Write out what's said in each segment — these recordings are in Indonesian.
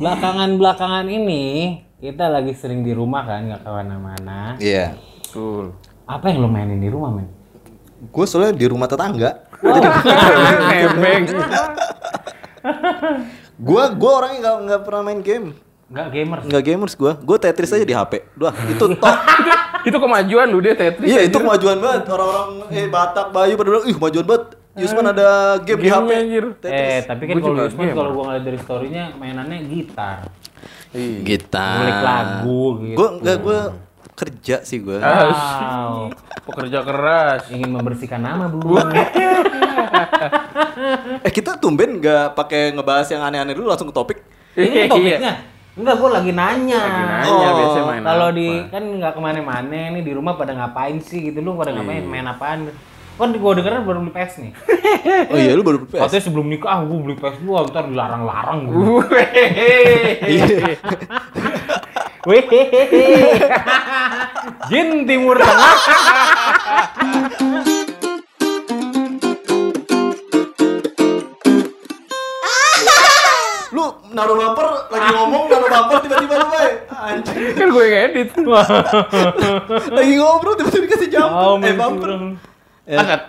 Belakangan-belakangan ini kita lagi sering di rumah kan, nggak ke mana-mana. Iya. Betul. Apa yang lo mainin di rumah men? Gue soalnya di rumah tetangga. Nebeng. Gue gue orangnya nggak nggak pernah main game. Nggak gamers. Nggak gamers gue. Gue Tetris aja di HP. Dua itu top. itu kemajuan lu dia Tetris. Iya itu kemajuan banget. Orang-orang eh Batak Bayu pada bilang ih kemajuan banget. Yusman ada game di HP. Anjir. Eh, tapi kan Gua kalau Yusman kalau gua ngeliat dari story-nya mainannya gitar. Iya. Gitar. Ngulik lagu gitu. Gue nggak gue kerja sih gue. Wow. Pekerja keras. Ingin membersihkan nama belum? Eh kita tumben nggak pakai ngebahas yang aneh-aneh dulu langsung ke topik. Ini Iya. topiknya. Enggak, gua lagi nanya. Lagi nanya, Oh, biasanya main Kalau di kan nggak ke mana-mana nih di rumah pada ngapain sih gitu lu pada ngapain Iya. main apaan? Kan gua denger baru beli PS nih. Oh iya lu baru PS. Katanya sebelum nikah ah, gua beli PS gua ntar dilarang-larang gitu. Wih. Wih. Jin Timur Tengah. Lu naruh bumper lagi ngomong naruh bumper tiba-tiba lu bay. Anjir. kan gue yang edit. Lagi ngobrol tiba-tiba dikasih jumper. Oh, eh bumper. Ya.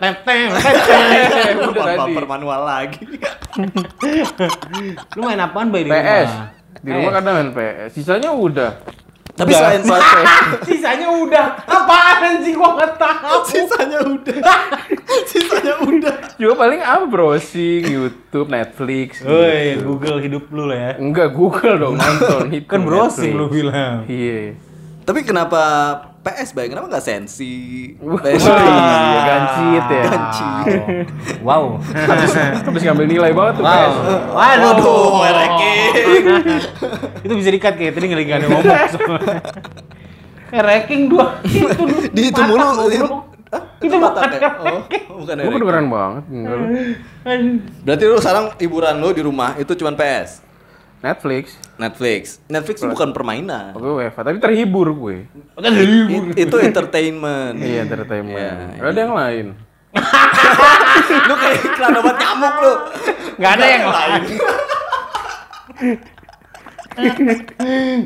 Bumper manual lagi. Lu main apaan bay di PS. rumah? Di rumah kadang main PS. Sisanya udah. Tapi Udah. selain soal Sisanya udah. Apaan sih gua nggak tahu. sisanya udah. sisanya udah. Juga paling apa browsing, YouTube, Netflix. Woi, Google hidup lu lah ya. Enggak Google dong nonton itu. Kan browsing lu bilang. Iya. Tapi kenapa PS bay? Kenapa nggak sensi? PS Iya, gancit ya. Gancit. Wow. Habis ngambil nilai banget tuh Wow. PS. Waduh. Waduh, mereking. itu bisa dikat kayak tadi nggak ada ngomong. Eh, ranking dua. Itu Di itu mulu. Itu mata bukan kayak- Oh, bukan Gue kedengeran banget. Berarti lu sekarang hiburan lu di rumah itu cuman PS, Netflix. Netflix. Netflix itu bukan permainan. Oke UEFA, tapi terhibur gue. I- itu entertainment. Iya, entertainment. Iya, Gak ada yang lain. lu kayak iklan obat nyamuk lu. Nggak ada yang lain.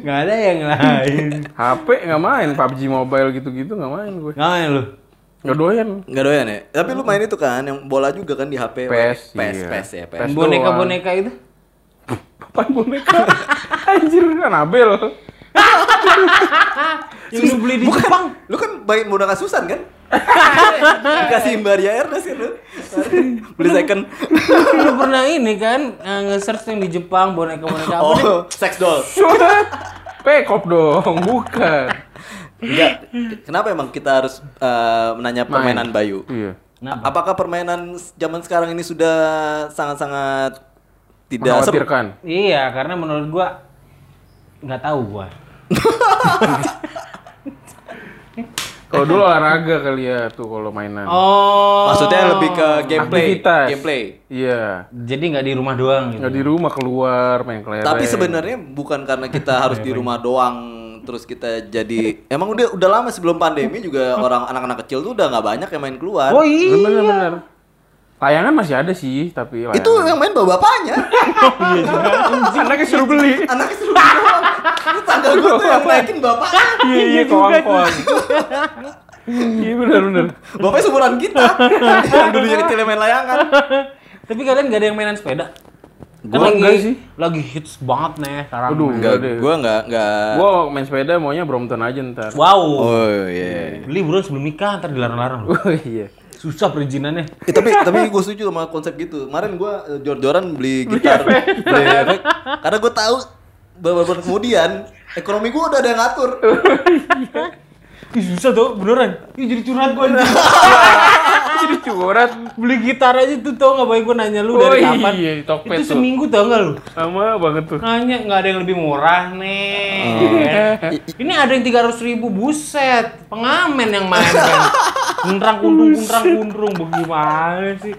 Nggak ada yang lain. HP nggak main, PUBG Mobile gitu-gitu nggak main gue. Nggak main lu. Nggak doyan. Nggak doyan ya? Tapi lu main itu kan yang bola juga kan di HP. PS, PS, iya. PS ya, PS. PS. Boneka-boneka itu. Apaan boneka? Anjir, Anabel. Yang lu beli di Jepang. Lu kan main boneka Susan kan? Dikasih Maria Ernest kan lu? Beli second. lu pernah ini kan eh, nge-search yang di Jepang boneka-boneka apa nih? Oh, sex doll. Pekop dong, bukan. Enggak. Kenapa emang kita harus eh, menanya permainan Bayu? Iya. Kenapa? Apakah permainan zaman sekarang ini sudah sangat-sangat tidak? Mengkhawatirkan. Iya, karena menurut gua nggak tahu gua. Kalau dulu olahraga kali ya tuh kalau mainan. Oh. Maksudnya lebih ke gameplay, Aktivitas. gameplay. Iya. Jadi nggak di rumah doang gitu. Nggak di rumah keluar main kelereng. Tapi sebenarnya bukan karena kita harus di rumah doang terus kita jadi emang udah udah lama sebelum pandemi juga orang anak-anak kecil tuh udah nggak banyak yang main keluar. Oh iya. bener bener. Layangan masih ada sih, tapi layangan. Itu yang main bawa bapaknya. anaknya suruh beli. Anaknya suruh doang. Itu tangga gue tuh yang naikin bapaknya. Iya iya koang koang. Iya bener bener. Bapaknya seumuran kita. yang dulunya kecil main layangan. Tapi kalian nggak ada yang mainan sepeda? Kan Gua lagi, enggak sih. Lagi hits banget nih sekarang. Aduh. Enggak, deh. gue enggak enggak. Gua main sepeda maunya Brompton aja ntar. Wow. Oh iya. Beli bro sebelum nikah ntar dilarang-larang. Oh iya. Susah perizinannya. Eh, tapi tapi gue setuju sama konsep gitu. Kemarin gue jor-joran beli gitar, beli efek, karena gue tahu beberapa kemudian ekonomi gue udah ada yang ngatur. Ih, susah tuh beneran. Ih, jadi curhat gua anjing. Jadi curhat. Beli gitar aja tuh tau nggak baik gua nanya lu Oh dari iya, kapan? di Tokped Itu tuh. seminggu tau nggak lu? Sama banget tuh. Nanya nggak ada yang lebih murah nih. Ini ada yang tiga ribu buset. Pengamen yang main kan. Kuntrang kuntrung kuntrang kuntrung bagaimana sih?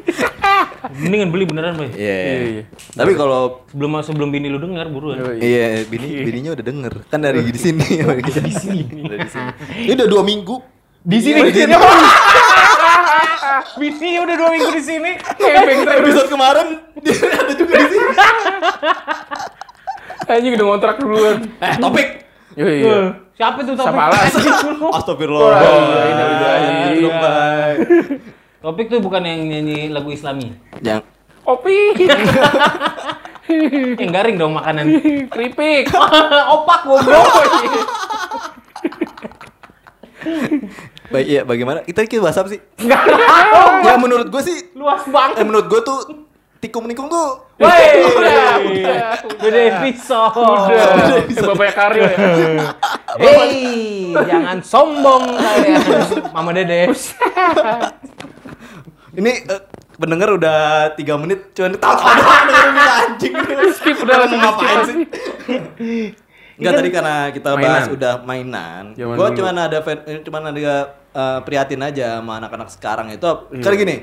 Mendingan beli beneran boy. Iya. Iya, iya. Tapi kalau Sebelum sebelum bini lu denger buruan. Oh, iya. iya bini bininya udah denger kan dari di sini. di sini. Dari sini. Ini udah dua minggu. Di sini Di di sini. sini. Bini udah dua minggu di sini. Terus. Episode kemarin dia ada juga di sini. Anjing udah ngontrak duluan. Eh, topik. Yo iya. Eh, Siapa tuh topik? Sama alas. Astagfirullah. Oh, Iya, dong, Bay. Topik tuh bukan yang nyanyi lagu Islami. Yang Kopi. Yang garing dong makanan. Keripik. Opak goblok. Baik, iya bagaimana? Kita kita bahas apa sih? Enggak tahu. Ya menurut gue sih, Luas eh, banget. menurut gue tuh tikung-nikung tuh Woi, Udah, udah, udah episode. Udah. Eh, Bapaknya Karyo ya. Hei, jangan sombong kalian. Mama Dede. ini eh, pendengar udah 3 menit cuman doang dengerin kita, anjing. Skip udah langsung ngapain sih? Enggak tadi karena kita Mainan. bahas udah mainan. Dulu. cuman ada fan- eh, cuman ada prihatin aja sama anak-anak sekarang itu. Iya. Kali gini.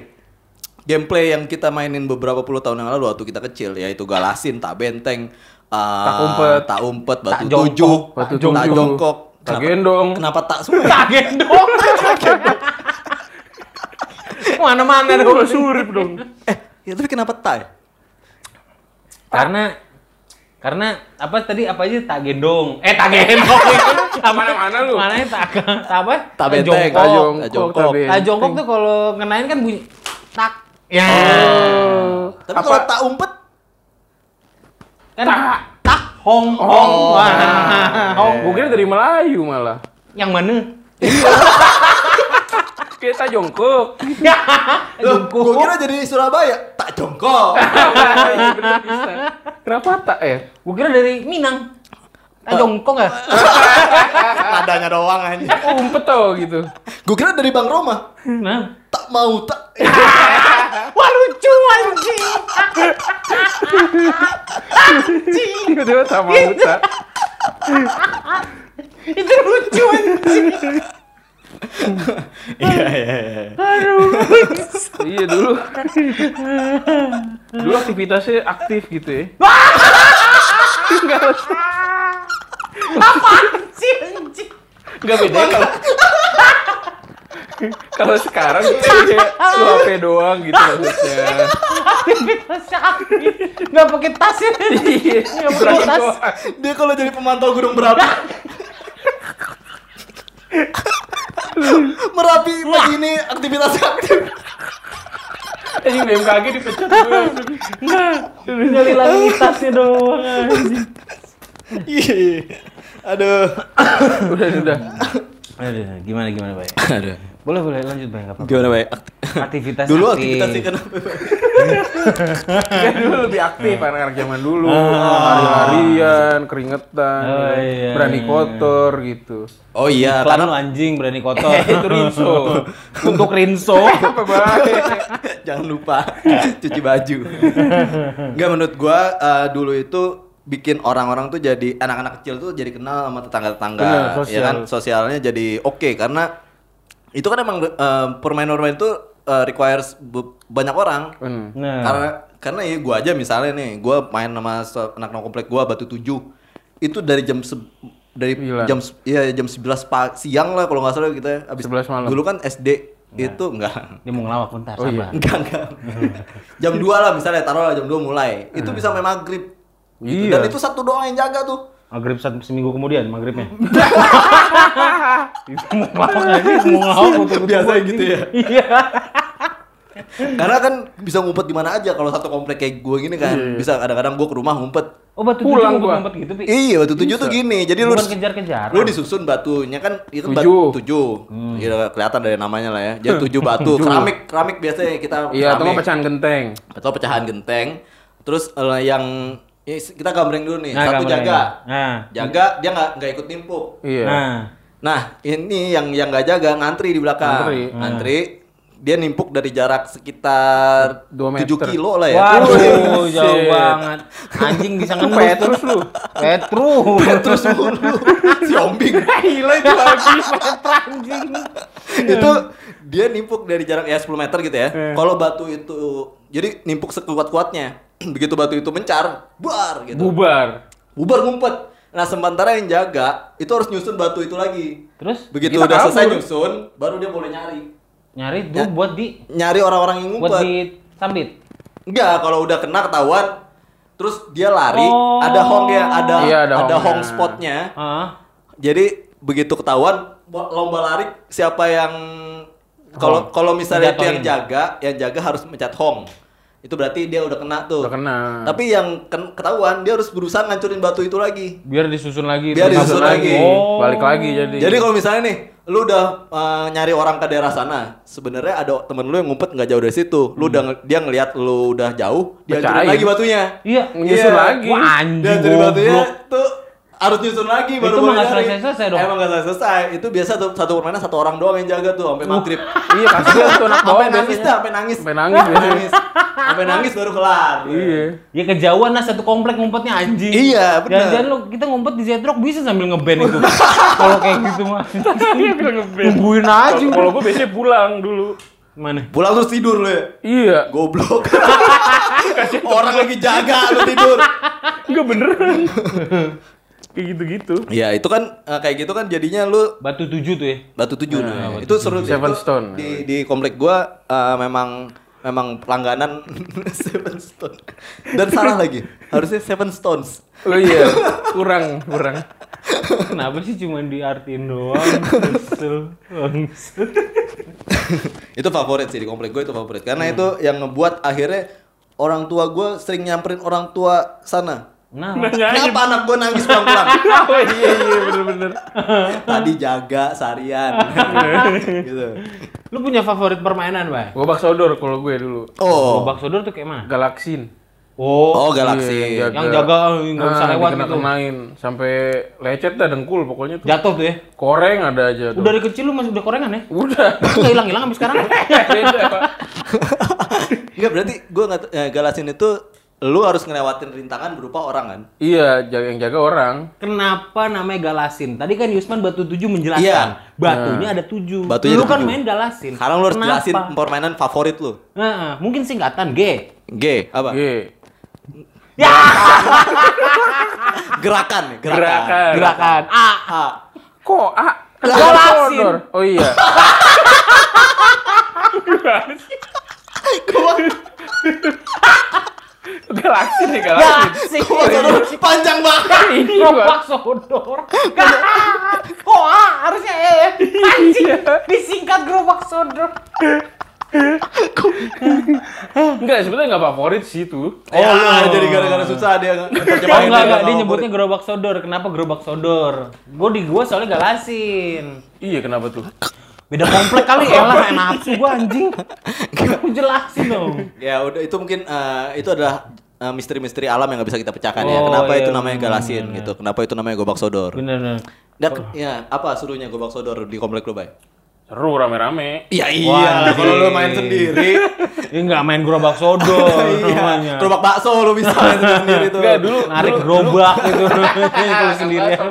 Gameplay yang kita mainin beberapa puluh tahun yang lalu waktu kita kecil yaitu galasin, tak benteng, eh, Tak umpet. tak umpet, batu Tak jongkok. tujuh, Batu tak tujuh. jongkok, Tak gendong. Kenapa tak semua? Kaget dong. Mana-mana Udah dong. surip dong. eh, ya tapi kenapa tak? ya? Karena karena apa tadi apa aja tak gendong. Eh tak gendong. Mana-mana lu. Mana tak tak apa? Tak benteng, tak jongkok. Tak jongkok. Tak jongkok tuh kalau ngenain kan bunyi tak. Ya. Oh. Tapi kalau tak umpet, Kan tak hong hong. Wah, hong. Gue kira dari Melayu malah. Yang mana? Kita jongkok. Loh, Jongkok. gua kira jadi Surabaya, tak jongkok. Iya. Kenapa tak ya? Gua kira dari Minang. Tak jongkok ya? Nadanya doang aja. Oh, umpet tau gitu. Gua kira dari Bang Roma, Nah. tak mau tak. Wah lucu anjing. Tiba-tiba sama uta. Itu lucu anjing. Iya iya iya. Iya dulu. Dulu aktivitasnya aktif gitu ya. Enggak Apaan sih anjing? enggak beda ya kalau kalau sekarang tuh kayak lu HP doang gitu maksudnya. Aktivitasnya aktif. Nggak pakai tas ya? Iya, Nggak pakai tas. Dia kalau jadi pemantau gunung berapi. Merapi pagi ini aktivitas aktif. Anjing BMKG dipecat gue. Nyali lagi tasnya doang anjing. Iya. Aduh. Udah, udah. Aduh, gimana gimana, Bay? Aduh. Boleh, boleh lanjut. Enggak apa-apa. Gimana, Bay? Aktivitas Dulu aktif. aktivitas sih kenapa? Kan dulu lebih aktif anak-anak zaman dulu. Lari-larian, keringetan, Oh, iya, berani iya, kotor gitu. Oh iya, Iklan karena anjing berani kotor. Itu Rinso. Untuk Rinso. Apa baik? jangan lupa cuci baju. Enggak menurut gua eh, dulu itu bikin orang-orang tuh jadi anak-anak kecil tuh jadi kenal sama tetangga-tetangga, ya kan? Sosialnya jadi oke karena itu kan emang eh, permainan-permainan itu eh, requires banyak orang. Hmm. Nah, Karena karena ya gua aja misalnya nih, gua main sama anak-anak komplek gua Batu Tujuh. Itu dari jam se- dari Gila. jam iya jam 11 pagi siang lah kalau nggak salah kita habis 11 malam. Dulu kan SD itu enggak dia mau ngelawak bentar, Oh, iya. Enggak, enggak. jam 2 lah misalnya, taruh lah jam 2 mulai. Itu bisa sampai maghrib. Gitu. Iya. Dan itu satu doang yang jaga tuh. Maghrib satu seminggu kemudian maghribnya. Itu mau ngelawak aja, mau ngelawak untuk Biasa gitu ya. Iya. Karena kan bisa ngumpet di mana aja kalau satu komplek kayak gue gini kan. Iya. Bisa kadang-kadang gue ke rumah ngumpet. Oh batu Pulang tujuh gua. ngumpet gitu, Pi. Iya, batu tujuh tuh gini. Jadi lu Bukan kejar-kejaran. lu disusun batunya kan itu Tujuh. batu tujuh. Iya kelihatan dari namanya lah ya. Jadi tujuh batu. Tujuh. keramik, keramik biasanya kita Iya, atau pecahan genteng. atau pecahan genteng. Terus eh, yang ya, kita gambreng dulu nih. Nah, Satu gambreng. jaga. Nah. Jaga dia nggak nggak ikut nimpuk. Iya. Nah. Nah, ini yang yang nggak jaga ngantri di belakang. Ngantri. Ngantri. Dia nimpuk dari jarak sekitar Dua 7 meter. kilo lah ya. Waduh, jauh banget. Anjing bisa ngendus Petrus lu. Petrus. Terus mulu. si Ombing. Gila itu lagi. anjing. itu dia nimpuk dari jarak ya 10 meter gitu ya. Eh. Kalau batu itu jadi nimpuk sekuat-kuatnya. Begitu batu itu mencar, buar gitu. Bubar. Bubar ngumpet. Nah, sementara yang jaga itu harus nyusun batu itu lagi. Terus Begitu udah selesai kabur. nyusun, baru dia boleh nyari. nyari Ya. buat di Nyari orang-orang yang buat ngumpet. di sambit. Enggak, kalau udah kena ketahuan terus dia lari, Oh. ada hong ya, ada Iya, ada ada, hong spotnya. Ah. Jadi begitu ketahuan lomba lari siapa yang kalau kalau misalnya itu yang jaga, yang jaga harus mencet hong. Itu berarti dia udah kena tuh. Udah kena. Tapi yang ketahuan dia harus berusaha ngancurin batu itu lagi. Biar disusun lagi. Biar terus. disusun lagi. Oh. Balik lagi jadi. Jadi kalau misalnya nih, lu udah uh, nyari orang ke daerah sana, sebenarnya ada temen lu yang ngumpet nggak jauh dari situ. Lu udah nge- dia ngelihat lu udah jauh, dia hancurin lagi batunya. Iya. Nyusun Iya. lagi. Wah Dia anjing hancurin batunya tuh harus nyusun lagi Itu baru boleh nggak nyari. selesai-selesai dong. Emang nggak selesai selesai. Itu biasa tuh satu permainan satu orang doang yang jaga tuh sampai maghrib. Iya kasihan tuh anak Sampai nangis dah, sampai nangis. Sampai nangis biasanya. nangis. Sampai nangis baru kelar. Iya. Ya kejauhan lah satu komplek ngumpetnya anjing. Iya, benar. Jangan-jangan lu kita ngumpet di Zetrock bisa sambil ngeband itu. Kalau kayak gitu mah. Tungguin aja. Kalau gue biasanya pulang dulu. Mana? Pulang terus tidur lu ya. Iya. Goblok. orang lagi jaga lu tidur. Enggak beneran. Kayak gitu-gitu. Iya, itu kan eh, kayak gitu kan jadinya lu Batu tujuh tuh ya. Batu tujuh nah, itu seru sih. Seven Itu Stone. di di komplek gua eh, memang memang pelangganan Seven Stone dan salah lagi harusnya Seven Stones Oh iya, kurang, kurang. Kenapa sih cuma diartiin doang? Kesel. Itu favorit sih di komplek gue itu favorit karena itu yang ngebuat akhirnya orang tua gue sering nyamperin orang tua sana Nah, kenapa anak gue nangis pulang-pulang Oh iya, iya, bener-bener. tadi jaga seharian gitu lu punya favorit permainan, Bay? Gobak sodor kalau gue dulu. oh Gobak sodor tuh kayak mana? Galaksin. Oh, oh galaksi Iya, yang jaga nggak bisa lewat gitu. kenain sampai lecet dah dengkul pokoknya tuh. Jatuh tuh ya. Koreng ada aja tuh. Udah dari kecil lu masih udah korengan ya? Udah. Enggak hilang-hilang sampai sekarang. Enggak berarti gue nggak eh, galasin itu lu harus ngelewatin rintangan berupa orang kan Iya, jaga yang jaga orang. Kenapa namanya galasin? Tadi kan Yusman batu tujuh menjelaskan. Iya. Batunya ada tujuh. Batunya lu ada kan tujuh. main galasin. sekarang lu harus Kenapa? jelasin permainan favorit lu Nah, mungkin singkatan G. G apa Iya. gerakan nih, gerakan Gerakan. Gerakan A. A. Kok? Galaksin. Sodor. Oh iya. Galaksin nih, galaksin. Galaksin. panjang banget Ini Gerobak sodor. Kok harusnya E ya? Anjing. Disingkat gerobak sodor. Enggak, sebenarnya enggak favorit sih itu. oh, ya, jadi gara-gara susah dia Oh ngeterjemahin enggak, dia enggak, dia nyebutnya gerobak sodor. Kenapa gerobak sodor? Gue di gua soalnya galasin. Iya, kenapa tuh? Beda komplek kali ya lah main nafsu gua anjing. Aku jelasin dong. ya udah itu mungkin eh, itu adalah eh, misteri-misteri alam yang nggak bisa kita pecahkan ya Oh, kenapa iya, itu namanya bener, galasin gitu kenapa itu namanya gobak sodor Bener bener. dan ya apa serunya gobak sodor di komplek lu bay Seru rame-rame. iya Wah, kalau lu main sendiri Ini nggak main gerobak sodor namanya. iya gerobak bakso lu bisa main sendiri tuh Enggak, dulu Narik gerobak gitu. Kalau sendirian.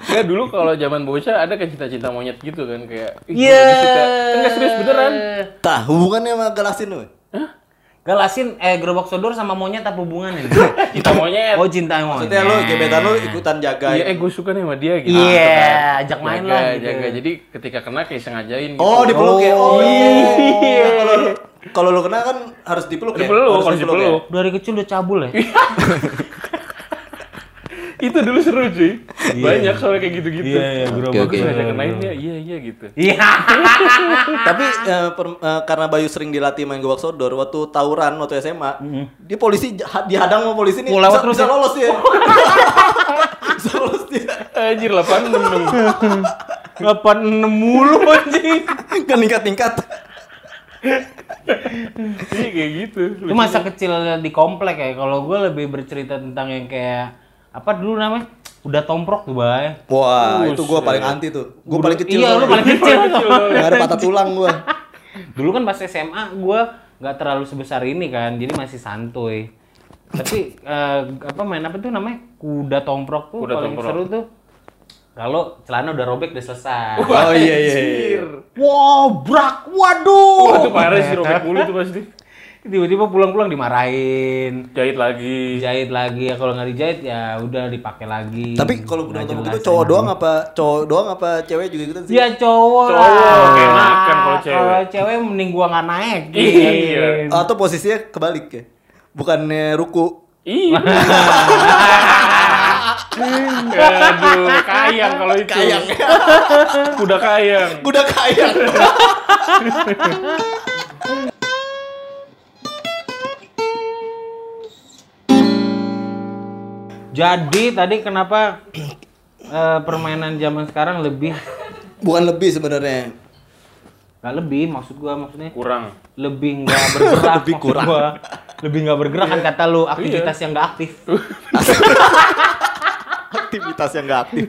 Enggak dulu kalau zaman bocah ada kan cinta-cinta monyet gitu kan kayak Iya. lagi suka. Enggak serius beneran. tah hubungannya sama galasin lu Galasin eh gerobak sodor sama monyet apa hubungannya? Cinta monyet. Oh cinta monyet. maksudnya lu gebetan lu ikutan jaga Iya, eh gue suka nih sama dia gitu. Iya, Gitu kan. ajak main Jaga, lah gitu. Jaga. Jadi ketika kena kayak sengajain gitu. oh dipeluk ya oh iya Iya. kalau lu kalau lu kena kan harus dipeluk ya Dipeluk, harus harus dipeluk. Dari kecil udah cabul ya? Itu dulu seru cuy. Banyak soalnya kayak gitu-gitu. Iya, iya, gerobak. Gue sengaja sodor. kenain ya, iya iya gitu. Iya. Tapi eh, per- eh, karena Bayu sering dilatih main gobak sodor waktu tawuran waktu SMA, dia polisi dihadang sama polisi nih lewat bisa, terus bisa ya? lolos dia. bisa lolos dia. Anjir 86. 86 mulu anjing. Kan tingkat-tingkat. Iya kayak gitu. Itu masa kecil di komplek ya. Kalau gue lebih bercerita tentang yang kayak apa dulu namanya? Udah tomprok tuh, Bay. Wah, itu gua paling anti tuh. Gua paling kecil. Iya, lu paling kecil. Nggak ada patah tulang gua. Dulu kan pas SMA gue nggak terlalu sebesar ini kan, jadi masih santuy. Tapi eh, apa main apa tuh namanya? Kuda tomprok tuh Kuda paling tomprok. seru tuh. Kalau celana udah robek udah selesai. Oh iya iya. iya. Wow, brak, waduh. Itu parah sih robek mulu tuh pasti. Tiba-tiba pulang-pulang dimarahin. Jahit lagi. Dijahit lagi ya kalau nggak dijahit ya udah dipakai lagi. Tapi kalau udah jelas gitu cowok doang apa cowok doang apa cewek juga gitu sih? Ya cowok Cowok, lah. kayak makan kalau cewek. Kalau cewek mending gua nggak naik. Iya. Atau posisinya kebalik ya? Bukannya ruku Iya. Aduh, kayang kalau itu. Kayang. Kuda kayang. Kuda kayang. Jadi tadi kenapa eh, permainan zaman sekarang lebih Bukan lebih sebenarnya. nggak lebih maksud gua maksudnya Kurang. lebih nggak bergerak Lebih maksud kurang. gua. lebih nggak bergerak kan kata lu aktivitas yang nggak aktif Aktivitas yang nggak aktif.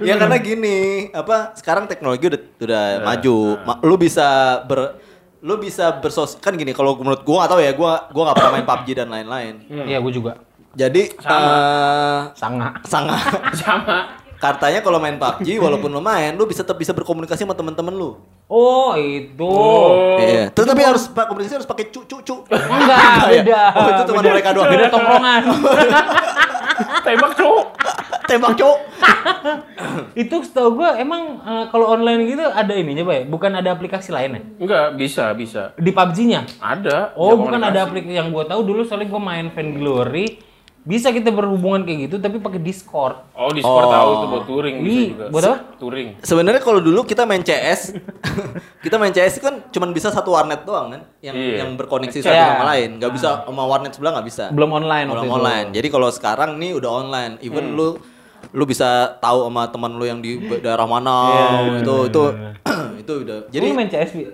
ya karena gini, apa sekarang teknologi udah udah maju. Ma- lu bisa ber lu bisa bersos kan gini kalau menurut gua nggak tahu ya gua gua nggak pernah main PUBG dan lain-lain iya gua juga jadi eh sangat sangat Sama. katanya kalau main PUBG walaupun lu main lu bisa tetap bisa berkomunikasi sama teman-teman lu oh itu Oh. Iya. Tetapi harus pak komunikasi harus pakai cu cu cu. enggak Iya. beda Oh, itu cuma Beda- mereka doang. beda tongkrongan Tembak, Cuk. Tembak cu. itu setahu gua emang eh, kalau online gitu ada ininya Bay bukan ada aplikasi lainnya Enggak, bisa, bisa. di PUBG-nya Ada. Oh, bukan ada aplikasi yang gua tahu dulu soalnya gua main Vainglory. Bisa kita berhubungan kayak gitu tapi pakai Discord. Oh, Discord Oh. tahu itu buat touring bisa juga. buat apa? Touring. Sebenarnya kalau dulu kita main CS, kita main CS kan cuman bisa satu warnet doang kan, yang Iya. yang berkoneksi satu Iya. sama lain, nggak bisa sama warnet sebelah nggak bisa. Belum online Belum waktu itu. online. Jadi kalau sekarang nih udah online, even lu lu bisa tahu sama teman lu yang di daerah mana, Iya. itu itu itu udah. Jadi lu main CS, Bi?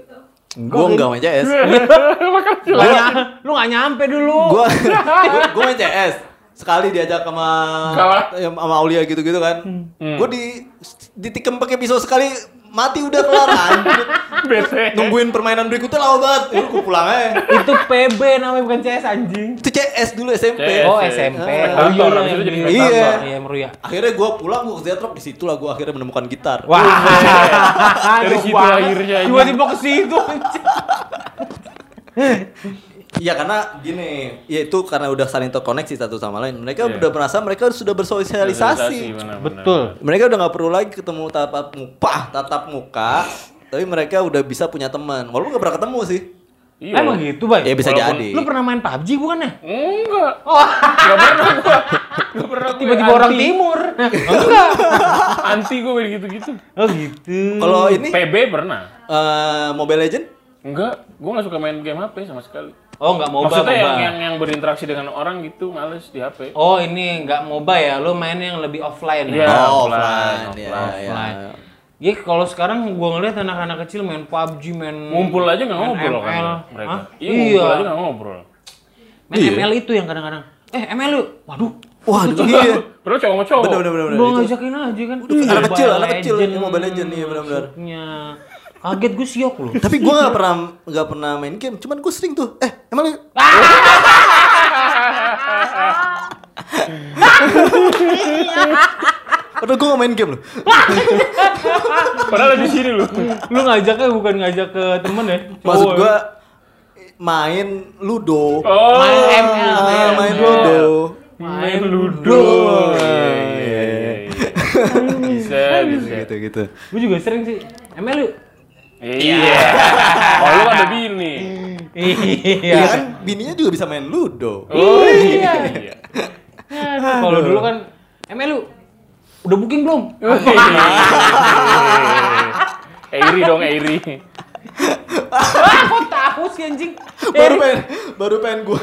gua nggak main CS. Lu nggak nyampe dulu. gua gua main CS sekali diajak sama ya, sama Aulia gitu-gitu kan. Hmm. Gua di ditikem pakai pisau sekali mati udah kelar. Bete. Nungguin permainan berikutnya lama banget. Ya, gua pulang aja. itu PB namanya bukan CS anjing. Itu CS dulu SMP. CS. Oh, SMP. spektator, Oh iya, habis itu jadi iya. Iya, iya, Meruya. Akhirnya gua pulang gua ke Zetrop di situ lah gua akhirnya menemukan gitar. Wah. Dari situ akhirnya, anjing. Tiba-tiba ke situ. Iya karena gini, ya itu karena udah saling terkoneksi satu sama lain. Mereka Iya. udah merasa mereka sudah bersosialisasi. Betul. Mereka udah nggak perlu lagi ketemu tatap muka, tatap muka, tapi mereka udah bisa punya teman. Walaupun nggak pernah ketemu sih. Iya. Emang gitu, Bay? Ya bisa Walaupun- jadi. Lu pernah main PUBG bukan ya? Enggak. Oh, Enggak pernah gua. Enggak pernah gua. tiba-tiba orang timur. Enggak. Anti gue gitu-gitu. Oh gitu. Kalau ini PB pernah. eh, Mobile Legend Enggak, gue gak suka main game HP sama sekali. Oh, enggak MOBA, Maksudnya yang, MOBA. yang yang berinteraksi dengan orang gitu males di HP. Oh, ini enggak MOBA ya? Lu main yang lebih offline Iya. ya? oh, offline, offline. Ya, offline. ya. Offline. Ya kalau sekarang gua ngeliat anak-anak kecil main PUBG, main Ngumpul aja nggak ngobrol ML. kan mereka. Hah? Iya, ngumpul aja nggak ngobrol. Main Iya. ML itu yang kadang-kadang. Eh, ML lu. Waduh. Wah, iya. Padahal cowok sama cowok. Bener bener bener. Gua ngajakin aja kan. anak kecil, Mobile anak kecil, yang Mobile Legend, iya, benar-benar. masuknya. Kaget gue siok loh. Tapi gua nggak pernah nggak pernah main game. Cuman gua sering tuh. Eh, emang lu- Padahal gua nggak main game loh. Padahal di sini loh. Lu ngajaknya bukan ngajak ke temen ya? Maksud ya? gua main ludo. Oh. Main ML, Ah, main, main ludo. Main ludo. Iya. Bisa, bisa. Gitu gitu. Gue juga sering sih. ML lu. Iya. Oh, lu ada bini. Iya kan bininya juga bisa main ludo. Oh iya. iya. Kalau dulu kan ML lu udah booking belum? Eiri dong, Eiri. ah, kok tahu sih anjing? baru pengen baru pengen gua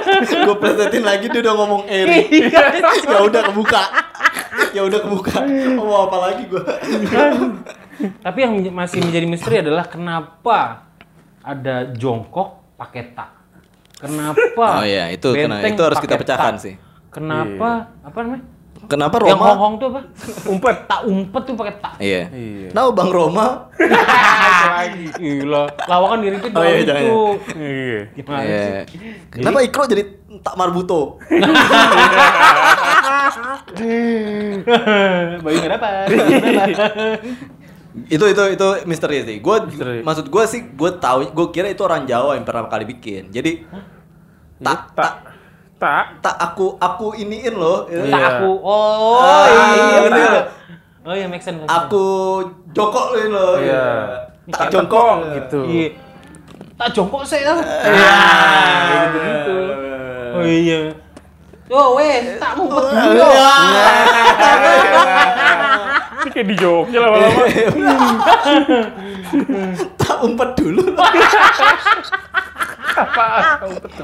gua presetin lagi dia udah ngomong Eri Iya. ya udah kebuka ya udah kebuka mau apa lagi gua Tapi yang masih menjadi misteri adalah kenapa ada jongkok pakai tak? Kenapa? Oh iya, itu kena- benteng itu harus kita pakai pecahkan tak? sih. Kenapa? Apa namanya? kenapa Yang Roma hong-hong tuh apa? umpet. Tak umpet tuh pakai tak. iya Iya. nah bang Roma lagi. Gila. Lawakan diri itu Oh iya, itu. jangan Iya. Gimana Iya. sih? kenapa Ikro jadi tak marbuto Bayi apa? itu itu itu misteri sih gua Misteri. maksud gua sih gua tahu gua kira itu orang Jawa yang pertama kali bikin jadi tak tak Tak. tak aku aku iniin loh Tak Iya. aku. Oh, Ah, iya. bener. bener. Oh iya, make sense. make sense. aku jongkokin loh Iya. tak jongkok gitu. Iya. Tak jongkok saya. Iya. Kayak gitu-gitu. Oh iya. Yo wes, tak ngumpet dulu. Iya. Ini kayak di Jogja lama-lama. Tak umpet dulu.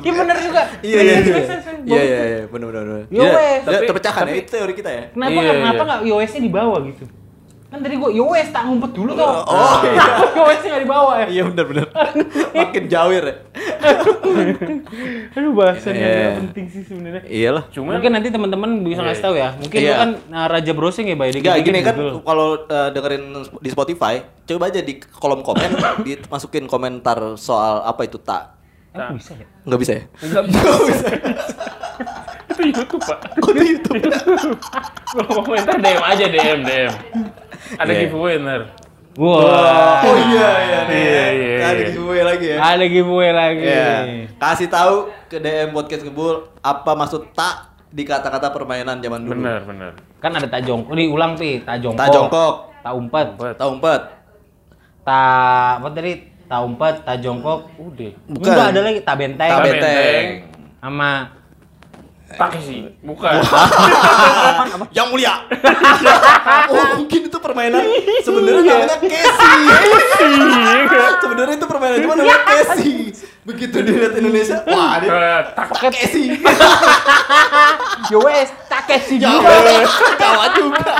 Iya bener juga. Iya iya iya. Serius, serius, serius. Iya iya iya benar benar benar. Yo, Iya, wes. dia Tapi- terpecahkan ya itu teori kita ya. Kenapa Iya, iya. kenapa nggak iOS-nya di bawah gitu? Kan tadi gua iOS tak ngumpet dulu tuh. Oh, iya. iOS-nya nggak di bawah ya. Iya benar benar. Makin jawir ya. Aduh bahasannya Iya. nggak penting sih sebenarnya. Iyalah. Cuman Mungkin nanti teman-teman bisa ngasih tahu ya. Mungkin Iya. lu kan uh, raja browsing ya, Bay. Dikit-dikit gini kan kalau uh, dengerin di Spotify, coba aja di kolom komen dimasukin komentar soal apa itu tak. Aku bisa ya? Enggak bisa ya? Enggak bisa. itu YouTube, Pak. Oh, di YouTube. Kalau komentar DM aja DM DM. Ada Iya. giveaway ntar. Wah. Oh iya iya nih. Iya, iya, Ada iya. giveaway lagi ya. Ada giveaway lagi. Iya. Kasih tahu ke DM podcast ngebul apa maksud tak di kata-kata permainan zaman dulu. Bener bener. Kan ada tak jongkok. Diulang pi, tak jongkok. Tak jongkok, Tak umpet. Tak umpet. Tak apa tadi? Tak umpet, tak jongkok. udah. Bukan. Enggak ada lagi tak benteng. Tak benteng. benteng. Sama Taksi. Bukan. Yang mulia. oh, mungkin itu permainan sebenarnya namanya Casey. sebenarnya itu permainan cuma namanya Casey. Begitu dilihat Indonesia, wah dia Eh, tak pakai Casey. Yo wes, tak kasih Jawa, juga. Jawa juga.